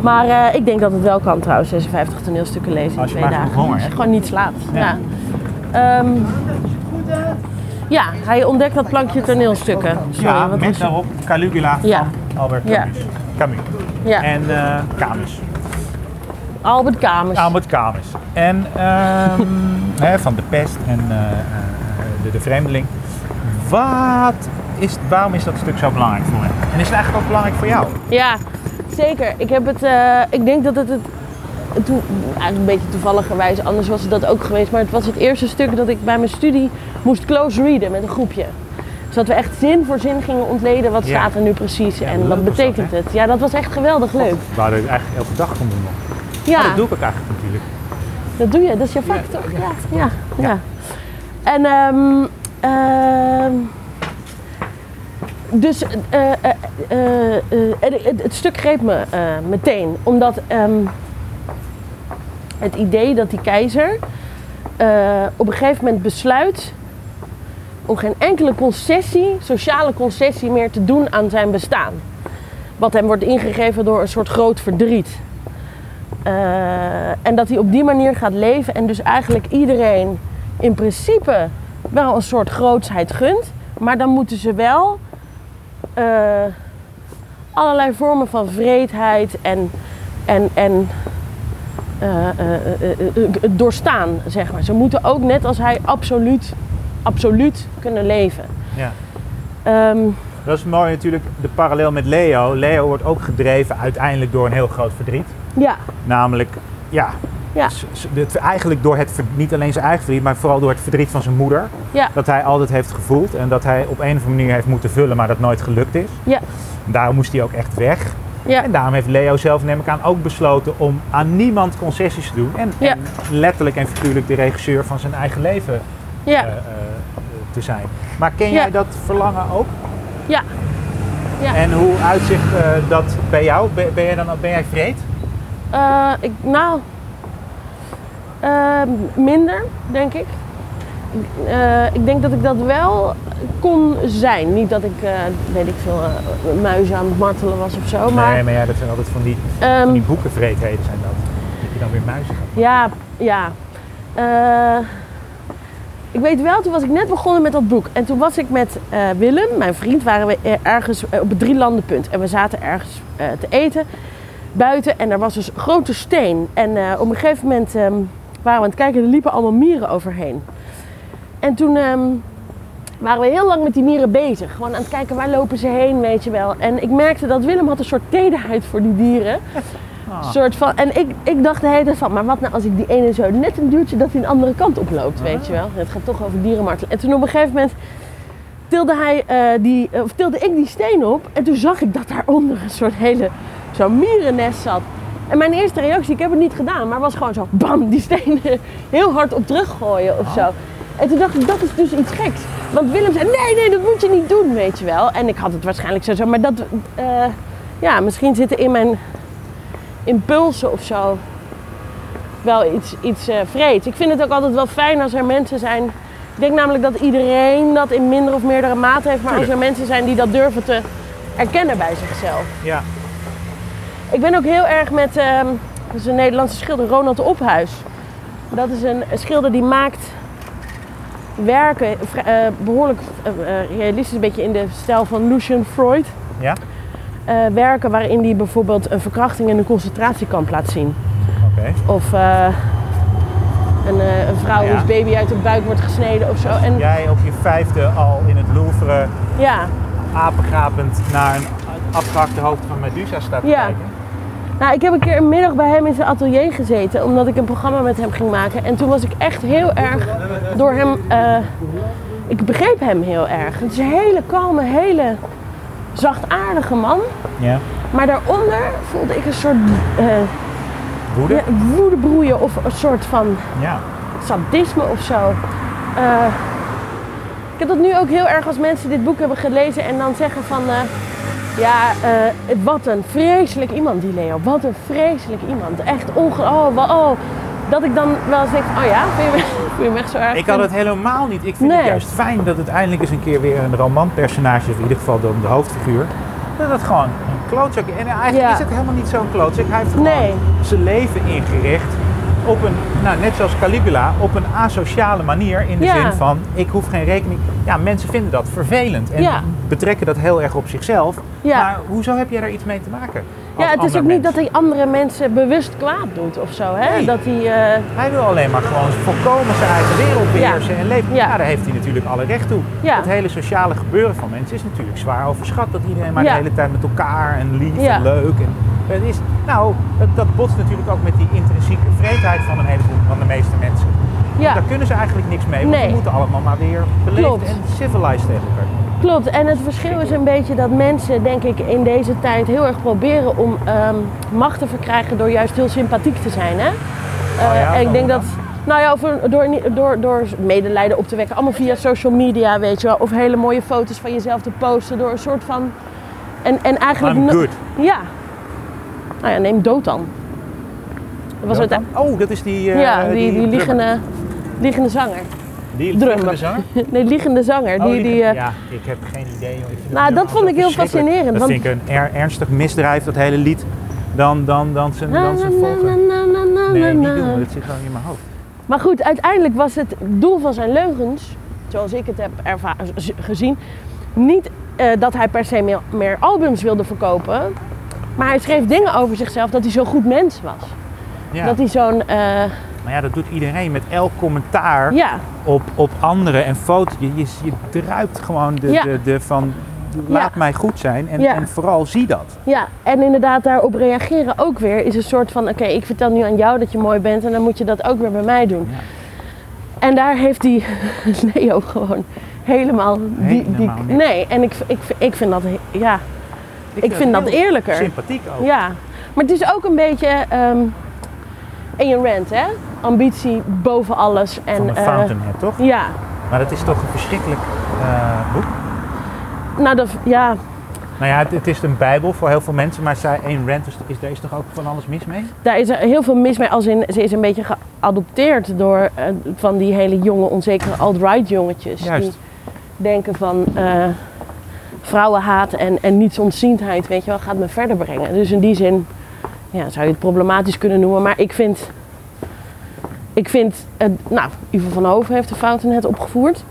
Maar eh, ik denk dat het wel kan trouwens, 56 toneelstukken lezen in Als je twee maar dagen. honger Als je hebt. gewoon niet slaapt. Ja. Ja. Ehm, ja, hij ontdekt dat plankje toneelstukken. Sorry, ja, met was daarop Caligula van Ja. Albert Ja. Camus. Camus. Ja, En eh Camus. Albert Kamers. Albert Camus. En ehm, van de pest en de, de vreemdeling. Wat is, waarom is dat stuk zo belangrijk voor hem? En is het eigenlijk ook belangrijk voor jou? Ja, zeker. Ik heb het, eh, ik denk dat het het, het toen, eigenlijk een beetje toevalligerwijs, anders was het dat ook geweest, maar het was het eerste stuk dat ik bij mijn studie moest close readen met een groepje. Dus dat we echt zin voor zin gingen ontleden, wat Ja. staat er nu precies en wat dat, betekent het. Ja, dat was echt geweldig leuk. We hadden het eigenlijk elke dag konden doen. Ja, Maar dat doe ik ook eigenlijk natuurlijk. dat doe je, dat is je vak toch? Ja, ja, ja. En ehm, ehm, dus eh, eh, eh, het, het- stuk greep me meteen, omdat ehm, het idee dat die keizer op een gegeven moment besluit om geen enkele concessie, sociale concessie meer te doen aan zijn bestaan. Wat hem wordt ingegeven door een soort groot verdriet. En dat hij op die manier gaat leven en dus eigenlijk iedereen in principe wel een soort grootsheid gunt. Maar dan moeten ze wel eh, allerlei vormen van vreedheid en, en, en eh, eh, doorstaan, zeg maar. Ze moeten ook net als hij absoluut, absoluut kunnen leven. Ja. Ehm, Dat is mooi natuurlijk, de parallel met Leo. Leo wordt ook gedreven uiteindelijk door een heel groot verdriet. ja, Namelijk, ja, ja, het- eigenlijk door het, niet alleen zijn eigen verdriet, maar vooral door het verdriet van zijn moeder. ja, Dat hij altijd heeft gevoeld en dat hij op een of andere manier heeft moeten vullen, maar dat nooit gelukt is. ja, En daarom moest hij ook echt weg. ja. En daarom heeft Leo zelf, neem ik aan, ook besloten om aan niemand concessies te doen. En, Ja. en letterlijk en figuurlijk de regisseur van zijn eigen leven ja. eh, eh, te zijn. Maar ken jij dat verlangen ook? ja. Ja. En hoe uitzicht eh, dat bij jou? Ben, ben, jij dan, ben jij vreed? Eh, ik, nou, ehm, minder, denk ik. Eh, ik denk dat ik dat wel kon zijn. Niet dat ik, eh, weet ik veel, eh, muizen aan het martelen was of zo. Nee, maar ja, dat zijn altijd van die, van die boekenvreedheden zijn dat. Dat je dan weer muizen gaat. ja, ja. Eh, ik weet wel, toen was ik net begonnen met dat boek. En toen was ik met eh, Willem, mijn vriend, waren we eh, ergens eh, op het drielandenpunt. En we zaten ergens eh, te eten buiten en er was dus een grote steen. En eh, op een gegeven moment ehm, waren we aan het kijken en er liepen allemaal mieren overheen. En toen ehm, waren we heel lang met die mieren bezig. Gewoon aan het kijken waar lopen ze heen, weet je wel. En ik merkte dat Willem had een soort tederheid voor die dieren. Ah. Soort van, en ik, ik dacht de hele tijd van, maar wat nou als ik die ene zo net een duwtje dat hij een andere kant oploopt, weet je wel. Het gaat toch over dierenmartelen. En toen op een gegeven moment tilde, hij, eh, die, of tilde ik die steen op en toen zag ik dat daaronder een soort hele, zo'n mierennest zat. En mijn eerste reactie, ik heb het niet gedaan, maar was gewoon zo, bam, die steen heel hard op teruggooien of zo. En toen dacht ik, dat is dus iets geks. Want Willem zei, nee, nee, dat moet je niet doen, weet je wel. En ik had het waarschijnlijk zo, zo maar dat, eh, ja, misschien zitten in mijn impulsen of zo wel iets, iets eh vreeds. Ik vind het ook altijd wel fijn als er mensen zijn. Ik denk namelijk dat iedereen dat in minder of meerdere mate heeft. Maar als er mensen zijn die dat durven te erkennen bij zichzelf. Ja. Ik ben ook heel erg met, ehm dat is een Nederlandse schilder, Ronald Ophuis. Dat is een schilder die maakt werken eh, behoorlijk eh, eh, realistisch, een beetje in de stijl van Lucian Freud. Ja? Werken waarin hij bijvoorbeeld een verkrachting in een concentratiekamp laat zien. Of een, een vrouw Ja. wiens baby uit de buik wordt gesneden of zo. En Jij op je vijfde al in het Louvre ja, apengapend naar een afgehakte hoofd van Medusa staat te Ja. kijken. Nou, ik heb een keer een middag bij hem in zijn atelier gezeten, omdat ik een programma met hem ging maken. En toen was ik echt heel erg door hem. eh, ik begreep hem heel erg. Het is een hele kalme, hele zachtaardige man. Ja. Maar daaronder voelde ik een soort eh, Woede? ja, woede broeien of een soort van Ja. sadisme of zo. Eh, ik heb dat nu ook heel erg als mensen dit boek hebben gelezen en dan zeggen van... ja, eh, wat een vreselijk iemand die Leo. Wat een vreselijk iemand. Echt onge... Oh, oh. Dat ik dan wel eens denk oh ja, vind je, vind je echt zo erg? Ik had het helemaal niet. Ik vind het juist fijn dat het eindelijk eens een keer weer een romanpersonage, of in ieder geval dan de hoofdfiguur, dat het gewoon een klootzak is. En eigenlijk Ja. is het helemaal niet zo'n klootzak. Hij heeft Nee. gewoon zijn leven ingericht op een, nou net zoals Caligula, op een asociale manier. In de Ja. zin van, ik hoef geen rekening... Ja, mensen vinden dat vervelend en Ja. betrekken dat heel erg op zichzelf. Ja. Maar hoezo heb jij daar iets mee te maken? Ja, het is ook niet dat hij andere mensen bewust kwaad doet of zo. Hè? Nee. Dat hij... eh, Hij wil alleen maar gewoon volkomen zijn eigen wereld beheersen en leven. Ja. Daar heeft hij natuurlijk alle recht toe. Het hele sociale gebeuren van mensen is natuurlijk zwaar overschat. Dat iedereen maar de hele tijd met elkaar en lief en leuk. En, het is, nou, dat, botst natuurlijk ook met die intrinsieke vreedheid van een heleboel van de meeste mensen. ja. Daar kunnen ze eigenlijk niks mee, want Nee. we moeten allemaal maar weer beleefd Klopt. en civilized tegen elkaar. Klopt, en het verschil is een beetje dat mensen, denk ik, in deze tijd heel erg proberen om ehm, macht te verkrijgen door juist heel sympathiek te zijn. Hè? Eh, Oh ja, en ik denk dat, nou ja, over, door, door, door medelijden op te wekken, allemaal via social media, weet je wel, of hele mooie foto's van jezelf te posten, door een soort van. En, en eigenlijk. I'm good. Ja. Nou ja, neem dood dan. Dat was het, Oh, dat is die... eh, ja, die, die, drummer. liggende, liggende zanger. Die drummer. liggende zanger? Nee, liggende zanger. Oh, die, die, eh, ja, ik heb geen idee. Ik Nou, dat vond ik heel fascinerend, Dat want- vind ik een er- ernstig misdrijf, dat hele lied. Dan, dan, dan zijn, na, Nee, niet doen, dat zit gewoon in mijn hoofd. Maar goed, uiteindelijk was het doel van zijn leugens, zoals ik het heb gezien, niet eh, dat hij per se meer, meer albums wilde verkopen. Maar hij schreef dingen over zichzelf dat hij zo'n goed mens was. Ja. Dat hij zo'n. eh, Maar ja, dat doet iedereen met elk commentaar ja, op, op anderen en foto's. Je, je, je druipt gewoon de, Ja. de, de van laat mij goed zijn en, en vooral zie dat. ja, en inderdaad daarop reageren ook weer is een soort van: oké, ik vertel nu aan jou dat je mooi bent en dan moet je dat ook weer bij mij doen. Ja. En daar heeft die Leo gewoon helemaal. Die, die, Helemaal niks. nee, en ik, ik, ik vind dat. Ja, ik vind dat eerlijker. Sympathiek ook. Ja, maar het is ook een beetje ehm Ayn Rand, hè? Ambitie boven alles. En, Van de eh, Fountainhead, toch? ja, Maar dat is toch een verschrikkelijk eh, boek? nou dat, ja, Nou ja, het, het is een bijbel voor heel veel mensen, maar zij, Ayn Rand, is, is, daar is toch ook van alles mis mee? daar is er heel veel mis mee. Als in, ze is een beetje geadopteerd door eh, van die hele jonge, onzekere alt-right jongetjes. Juist. Die denken van vrouwenhaat en, en nietsonziendheid, weet je wel, gaat me verder brengen. Dus in die zin ja, zou je het problematisch kunnen noemen. Maar ik vind, ik vind eh, nou, Ivo van Hoven heeft de Fountainhead opgevoerd.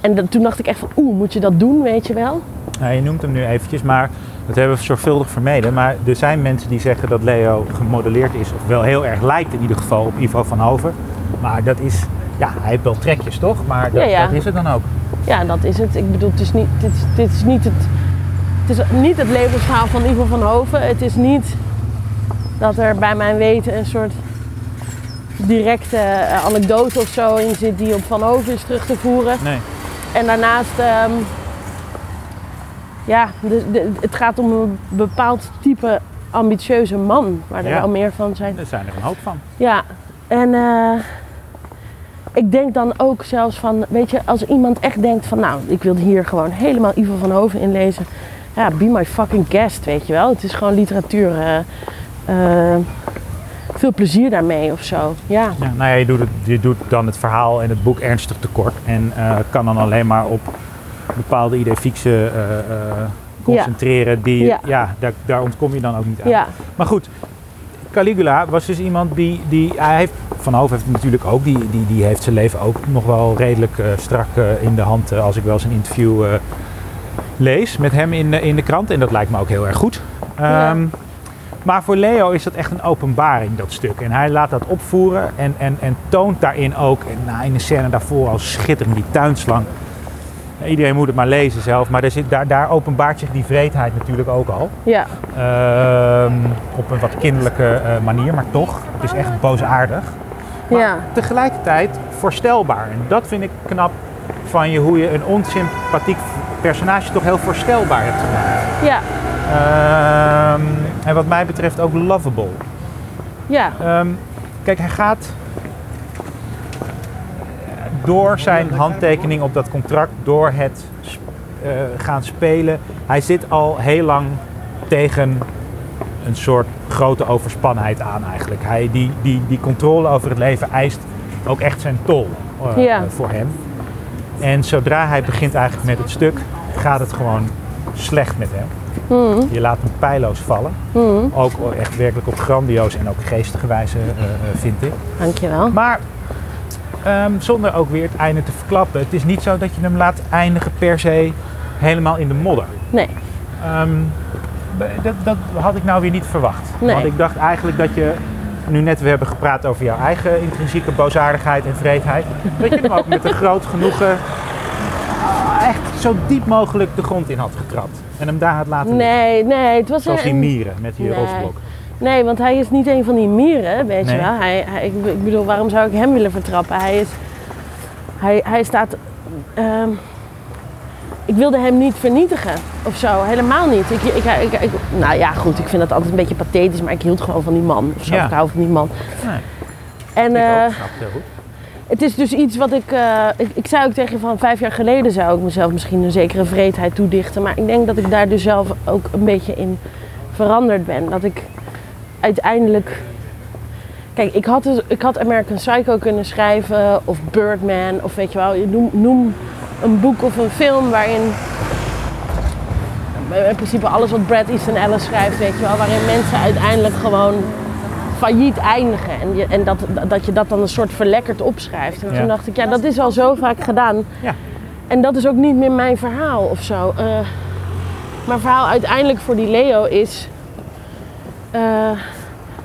En toen dacht ik echt van, oeh, moet je dat doen, weet je wel? Nou, je noemt hem nu eventjes, maar dat hebben we zorgvuldig vermeden. Maar er zijn mensen die zeggen dat Leo gemodelleerd is, of wel heel erg lijkt in ieder geval op Ivo van Hoven. Maar dat is, ja, hij heeft wel trekjes toch? Maar dat, Ja, ja. dat is het dan ook. Ja, dat is het. Ik bedoel, het is niet, dit, is- dit is niet het, het is niet het levensverhaal van Ivo van Hoven. Het is niet dat er bij mijn weten een soort directe eh, anekdote of zo in zit die op Van Hoven is terug te voeren. Nee. En daarnaast, ehm, ja, de, de- het gaat om een bepaald type ambitieuze man, waar er Ja. wel meer van zijn. Er zijn er een hoop van. Ja, en eh, ik denk dan ook zelfs van, weet je, als iemand echt denkt van, nou, ik wil hier gewoon helemaal Ivo van Hoven inlezen. Ja, be my fucking guest, weet je wel. Het is gewoon literatuur. eh, eh, veel plezier daarmee of zo. Ja, Ja, nou ja, je doet, het, je doet dan het verhaal en het boek ernstig tekort. En eh, kan dan alleen maar op bepaalde idee fixen eh, concentreren. Die, ja. Ja. daar, daar ontkom je dan ook niet aan. Ja, Maar goed, Caligula was dus iemand die, die hij heeft, Van Hoofd heeft het natuurlijk ook, die, die, die heeft zijn leven ook nog wel redelijk eh, strak eh, in de hand eh, als ik wel eens een interview lees met hem in, in de krant. En dat lijkt me ook heel erg goed. Ja. Ehm, Maar voor Leo is dat echt een openbaring, dat stuk. En hij laat dat opvoeren en, en, en toont daarin ook, en nou, in de scène daarvoor al schitterend, die tuinslang. Iedereen moet het maar lezen zelf, maar er zit, daar, daar openbaart zich die vreedheid natuurlijk ook al. ja, Ehm, op een wat kinderlijke eh, manier, maar toch. Het is echt boosaardig. Maar ja, tegelijkertijd voorstelbaar. En dat vind ik knap van je, hoe je een onsympathiek personage toch heel voorstelbaar hebt gemaakt. ja, Ehm, en wat mij betreft ook lovable. ja, Ehm, kijk, hij gaat door zijn handtekening op dat contract, door het eh, gaan spelen. Hij zit al heel lang tegen een soort grote overspannenheid aan eigenlijk. Hij, die, die, die controle over het leven eist ook echt zijn tol eh, Ja. voor hem. En zodra hij begint eigenlijk met het stuk, gaat het gewoon slecht met hem. Mhm. Je laat hem pijloos vallen. Mhm. Ook echt werkelijk op grandioos en ook geestige wijze, eh, vind ik. dankjewel. Maar ehm, zonder ook weer het einde te verklappen. Het is niet zo dat je hem laat eindigen per se helemaal in de modder. Nee, Ehm, dat, dat had ik nou weer niet verwacht. Nee. Want ik dacht eigenlijk dat je, nu net we hebben gepraat over jouw eigen intrinsieke boosaardigheid en vreedheid, dat je hem ook met een groot genoegen echt zo diep mogelijk de grond in had getrapt. En hem daar had laten nee, nee, het was Zoals die een- mieren met die Nee. rotsblok. Nee, want hij is niet een van die mieren, weet Nee. je wel. Hij, hij, ik, ik bedoel, waarom zou ik hem willen vertrappen? Hij is... Hij, hij staat... ehm, ik wilde hem niet vernietigen of zo, helemaal niet. Ik, ik, ik, ik- nou ja, goed, ik vind dat altijd een beetje pathetisch, maar ik hield gewoon van die man. Of zo, Ja. ik hou van die man. Nee, En ik eh, ook, snap het heel goed. het is dus iets wat ik, eh, ik... Ik zei ook tegen je van vijf jaar geleden zou ik mezelf misschien een zekere vreedheid toedichten. Maar ik denk dat ik daar dus zelf ook een beetje in veranderd ben. Dat ik uiteindelijk... Kijk, ik had, dus, ik had American Psycho kunnen schrijven of Birdman of weet je wel. je Noem, noem een boek of een film waarin... In principe alles wat Brad Easton Ellis schrijft, weet je wel. Waarin mensen uiteindelijk gewoon failliet eindigen. En, je, en dat, dat je dat dan een soort verlekkerd opschrijft. En Ja. toen dacht ik, ja, dat is al zo vaak gedaan. Ja. En dat is ook niet meer mijn verhaal of zo. Eh, mijn verhaal uiteindelijk voor die Leo is eh,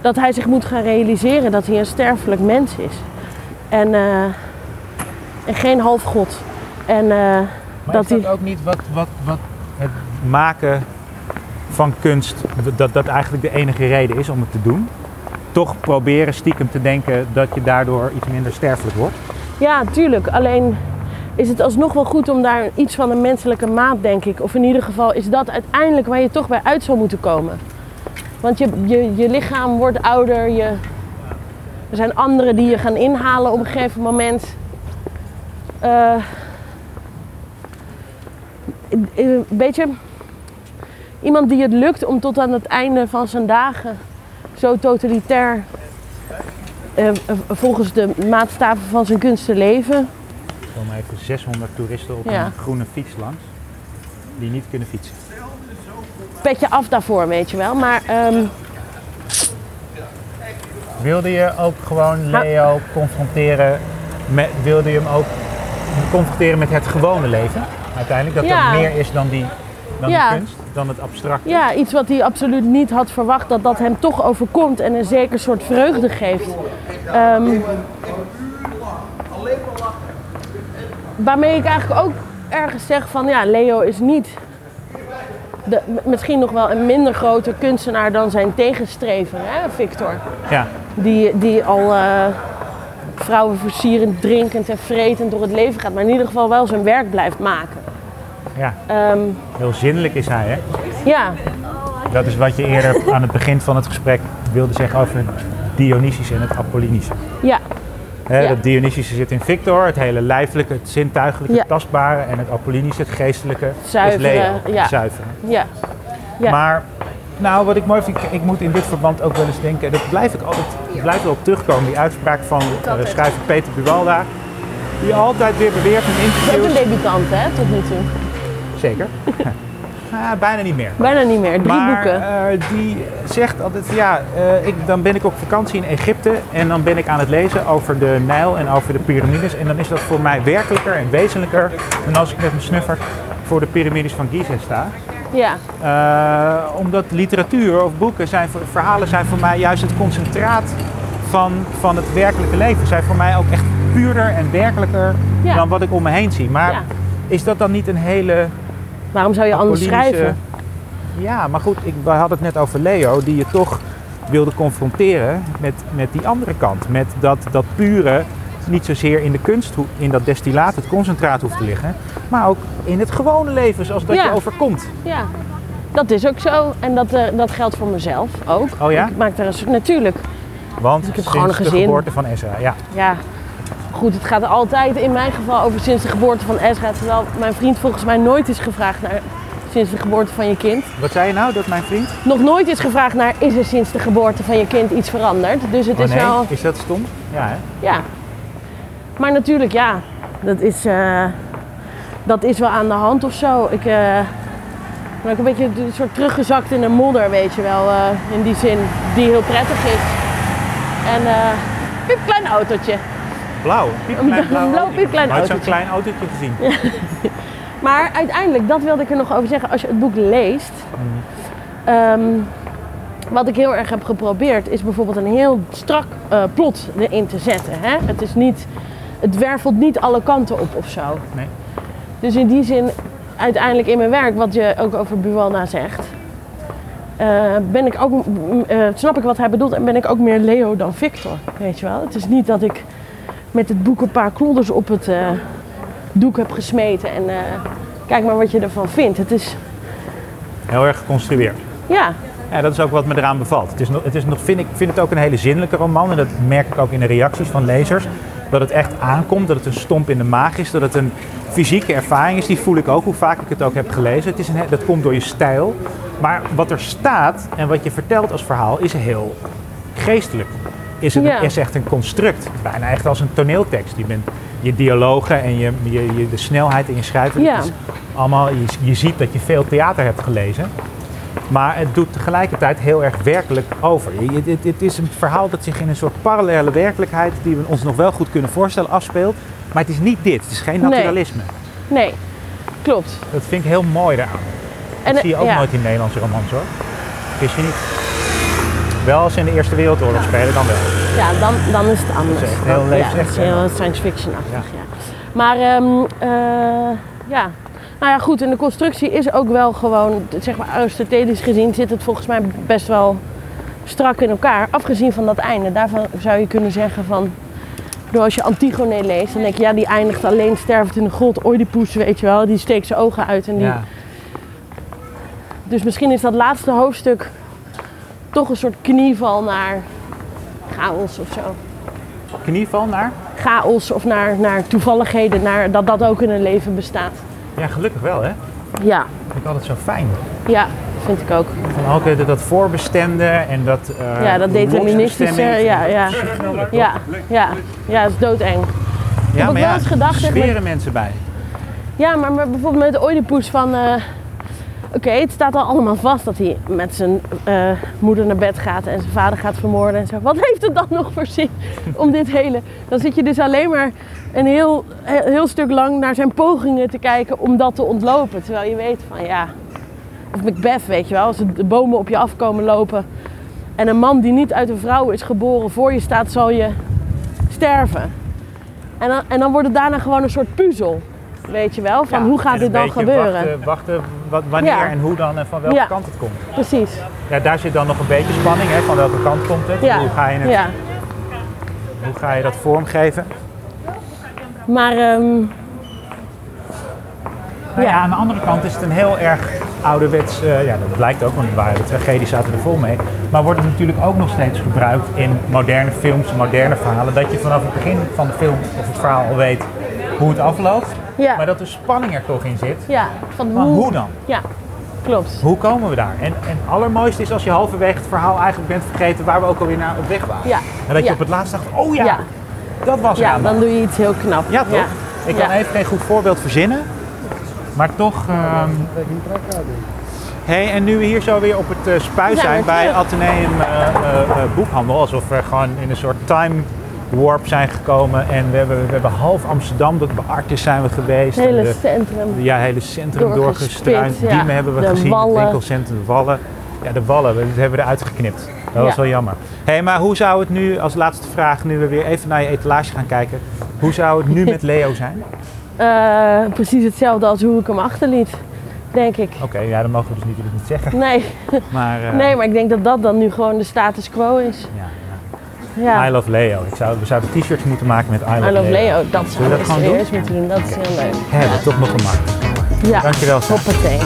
dat hij zich moet gaan realiseren dat hij een sterfelijk mens is. En, eh, en geen halfgod. En eh, Maar dat is dat ook niet wat, wat, wat het maken van kunst, dat dat eigenlijk de enige reden is om het te doen? Toch proberen stiekem te denken dat je daardoor iets minder sterfelijk wordt? Ja, tuurlijk. Alleen is het alsnog wel goed om daar iets van een menselijke maat, denk ik. Of in ieder geval is dat uiteindelijk waar je toch bij uit zou moeten komen. Want je, je, je lichaam wordt ouder. Je, er zijn anderen die je gaan inhalen op een gegeven moment. Eh, weet je, iemand die het lukt om tot aan het einde van zijn dagen zo totalitair eh, volgens de maatstaven van zijn kunst te leven. Er komen even 600 toeristen op Ja. een groene fiets langs, die niet kunnen fietsen. Petje af daarvoor, weet je wel. Maar ehm, Wilde je ook gewoon Leo confronteren met, wilde je hem ook confronteren met het gewone leven? Uiteindelijk, dat Ja. er meer is dan die, dan Ja. die kunst, dan het abstracte. ja, iets wat hij absoluut niet had verwacht, dat dat hem toch overkomt en een zeker soort vreugde geeft. Ehm, waarmee ik eigenlijk ook ergens zeg van ja, Leo is niet de, misschien nog wel een minder grote kunstenaar dan zijn tegenstrever, hè, Victor. Ja. Die, die al eh, vrouwen versierend, drinkend en vretend door het leven gaat, maar in ieder geval wel zijn werk blijft maken. ja, Ehm, heel zinnelijk is hij, hè? ja, Dat is wat je eerder aan het begin van het gesprek wilde zeggen over het Dionysische en het Apollinische. ja, Hè, Ja. Het Dionysische zit in Victor, het hele lijfelijke, het zintuigelijke, het tastbare. En het Apollinische, het geestelijke, Zuivere, is Leo, het ja. zuivere. ja. Ja. Maar, nou, wat ik mooi vind, ik moet in dit verband ook wel eens denken, en dat blijf ik altijd, blijf erop terugkomen, die uitspraak van uh, schrijver Peter Buwalda, die altijd weer beweert in Ook een interviews. debutant, hè, tot nu toe. Zeker. Ah, bijna niet meer. Bijna niet meer. Drie maar boeken. eh, die zegt altijd, ja, eh, ik, dan ben ik op vakantie in Egypte en dan ben ik aan het lezen over de Nijl en over de piramides. En dan is dat voor mij werkelijker en wezenlijker dan als ik met mijn snuffer voor de piramides van Gizeh sta. Ja, Eh, omdat literatuur of boeken, zijn, voor- verhalen zijn voor mij juist het concentraat van, van het werkelijke leven. Zijn voor mij ook echt puurder en werkelijker Ja. dan wat ik om me heen zie. Maar Ja. is dat dan niet een hele waarom zou je anders schrijven? Ja, maar goed, ik, we hadden het net over Leo, die je toch wilde confronteren met, met die andere kant. Met dat, dat pure niet zozeer in de kunst, hoe- in dat destillaat, het concentraat hoeft te liggen. Maar ook in het gewone leven, zoals dat Ja. je overkomt. Ja, dat is ook zo. En dat, eh, dat geldt voor mezelf ook. Oh ja? Ik maak daar een soort, natuurlijk. Want ik heb sinds gewoon een de gezin. geboorte van Ezra, ja. Ja, goed, het gaat altijd in mijn geval over sinds de geboorte van Ezra. Terwijl mijn vriend volgens mij nooit is gevraagd naar sinds de geboorte van je kind. Wat zei je nou, dat mijn vriend? Nog nooit is gevraagd naar is er sinds de geboorte van je kind iets veranderd. Dus het Oh is nee, wel, is dat stom? Ja, hè? ja. Maar natuurlijk, ja, dat is, eh, dat is wel aan de hand of zo. Ik eh, ben ook een beetje een soort teruggezakt in de modder, weet je wel. eh, in die zin, die heel prettig is. En eh piep klein autootje. Blauw, piepklein Een blauw. blauw, autootje. piepklein Nooit zo'n autootje. klein autootje gezien. Maar uiteindelijk, dat wilde ik er nog over zeggen, als je het boek leest. ehm, wat ik heel erg heb geprobeerd, is bijvoorbeeld een heel strak eh, plot erin te zetten. Hè? Het, is niet, het wervelt niet alle kanten op of zo. Nee. Dus in die zin, uiteindelijk in mijn werk, wat je ook over Buwalda zegt, eh, ben ik ook, eh, snap ik wat hij bedoelt en ben ik ook meer Leo dan Victor. Weet je wel? Het is niet dat ik met het boek een paar klodders op het eh, doek heb gesmeten en eh, kijk maar wat je ervan vindt. Het is, Heel erg geconstrueerd. ja, Ja, dat is ook wat me eraan bevalt. Het is nog, het is nog, vind ik vind het ook een hele zinnelijke roman. En dat merk ik ook in de reacties van lezers. Dat het echt aankomt, dat het een stomp in de maag is. Dat het een fysieke ervaring is. Die voel ik ook, hoe vaak ik het ook heb gelezen. Het is een, dat komt door je stijl. Maar wat er staat en wat je vertelt als verhaal is heel geestelijk. Is, het, Ja. is echt een construct. Bijna echt als een toneeltekst. Je, bent, je dialogen en je, je, je- de snelheid in je schrijven. Ja. is allemaal, je, je ziet dat je veel theater hebt gelezen. Maar het doet tegelijkertijd heel erg werkelijk over. Het, is een verhaal dat zich in een soort parallele werkelijkheid, die we ons nog wel goed kunnen voorstellen, afspeelt. Maar het is niet dit. Het is geen naturalisme. nee, klopt. Dat vind ik heel mooi daaraan. En, Dat zie je ook ja. nooit in Nederlandse romans hoor. Wist je niet? Wel als ze in de Eerste Wereldoorlog spelen, dan wel. Ja, dan, dan is het anders. Echt heel levensecht, Ja, hè? heel science fiction-achtig, Ja. Maar ehm, eh, ja, nou ja, goed. En de constructie is ook wel gewoon, zeg maar aristotelisch gezien, zit het volgens mij best wel strak in elkaar. Afgezien van dat einde. Daarvan zou je kunnen zeggen van, door als je Antigone leest, dan denk je, ja, die eindigt alleen stervend in de grot. Oedipus, weet je wel, die steekt zijn ogen uit en die Ja. dus misschien is dat laatste hoofdstuk toch een soort knieval naar chaos of zo. Knieval naar? Chaos of naar, naar toevalligheden, naar dat dat ook in een leven bestaat. Ja, gelukkig wel hè. Ja, vind ik altijd zo fijn. ja, vind ik ook. Van ook eh, dat- dat voorbestemde en dat uh, Ja, dat deterministische, ja, ja. Ja, ja, ja, dat is doodeng. Ja, maar wel ja, eens gedacht, maar- zweren mensen bij. Ja, maar met- bijvoorbeeld met de Oedipus van... eh, Oké, het staat al allemaal vast dat hij met zijn eh, moeder naar bed gaat en zijn vader gaat vermoorden en zo. Wat heeft het dan nog voor zin om dit hele... Dan zit je dus alleen maar een heel, heel, stuk lang naar zijn pogingen te kijken om dat te ontlopen. Terwijl je weet van ja... Of Macbeth, weet je wel, als de bomen op je afkomen lopen en een man die niet uit een vrouw is geboren voor je staat, zal je sterven. En dan, en dan wordt het daarna gewoon een soort puzzel. Weet je wel, van Ja, hoe gaat dit dan gebeuren? Wachten, wachten wat, wanneer Ja. en hoe dan en van welke Ja. kant het komt. Precies. Ja, daar zit dan nog een beetje spanning, hè, van welke kant komt het. Hoe, ga je het, hoe ga je dat vormgeven? Maar Nou ja. Aan de andere kant is het een heel erg ouderwets, eh, ja dat lijkt ook, want de tragedies zaten er vol mee. Maar wordt het natuurlijk ook nog steeds gebruikt in moderne films, moderne verhalen. Dat je vanaf het begin van de film of het verhaal al weet hoe het afloopt. ja, Maar dat er spanning er toch in zit. ja, van hoe dan? Ja, klopt. Hoe komen we daar? En, en het allermooiste is als je halverwege het verhaal eigenlijk bent vergeten waar we ook alweer naar op weg waren. Ja. En dat je Ja. op het laatst dacht, oh ja, Ja, dat was ja er. dan doe je iets heel knap. Ja, toch? Ik kan even geen goed voorbeeld verzinnen. Maar toch. ehm hey, en nu we hier zo weer op het spui We zijn bij. Atheneum eh, Boekhandel, alsof we gewoon in een soort time warp zijn gekomen. En we hebben, we hebben half Amsterdam, dat bij Artis zijn we geweest. Het hele de- centrum. ja, hele centrum doorgestruind. ja. Diemen hebben we De gezien, wallen. het winkelcentrum, de wallen. Ja, de wallen, dat hebben we eruit geknipt. Dat was Ja. wel jammer. hey, maar hoe zou het nu, als laatste vraag, nu we weer even naar je etalage gaan kijken. Hoe zou het nu met Leo zijn? Eh, precies hetzelfde als hoe ik hem achterliet, denk ik. Oké, ja, dat mogen we dus natuurlijk niet zeggen. Nee, Maar, eh, nee, maar ik denk dat dat dan nu gewoon de status quo is. ja, Ja. ja. I love Leo. Ik zou, we zouden t-shirts moeten maken met I love, I love Leo, dat Zullen we zou dat gewoon doen? eerst moeten doen. Dat is heel leuk. Hebben we toch nog gemaakt. Ja, Dankjewel, hoppatee.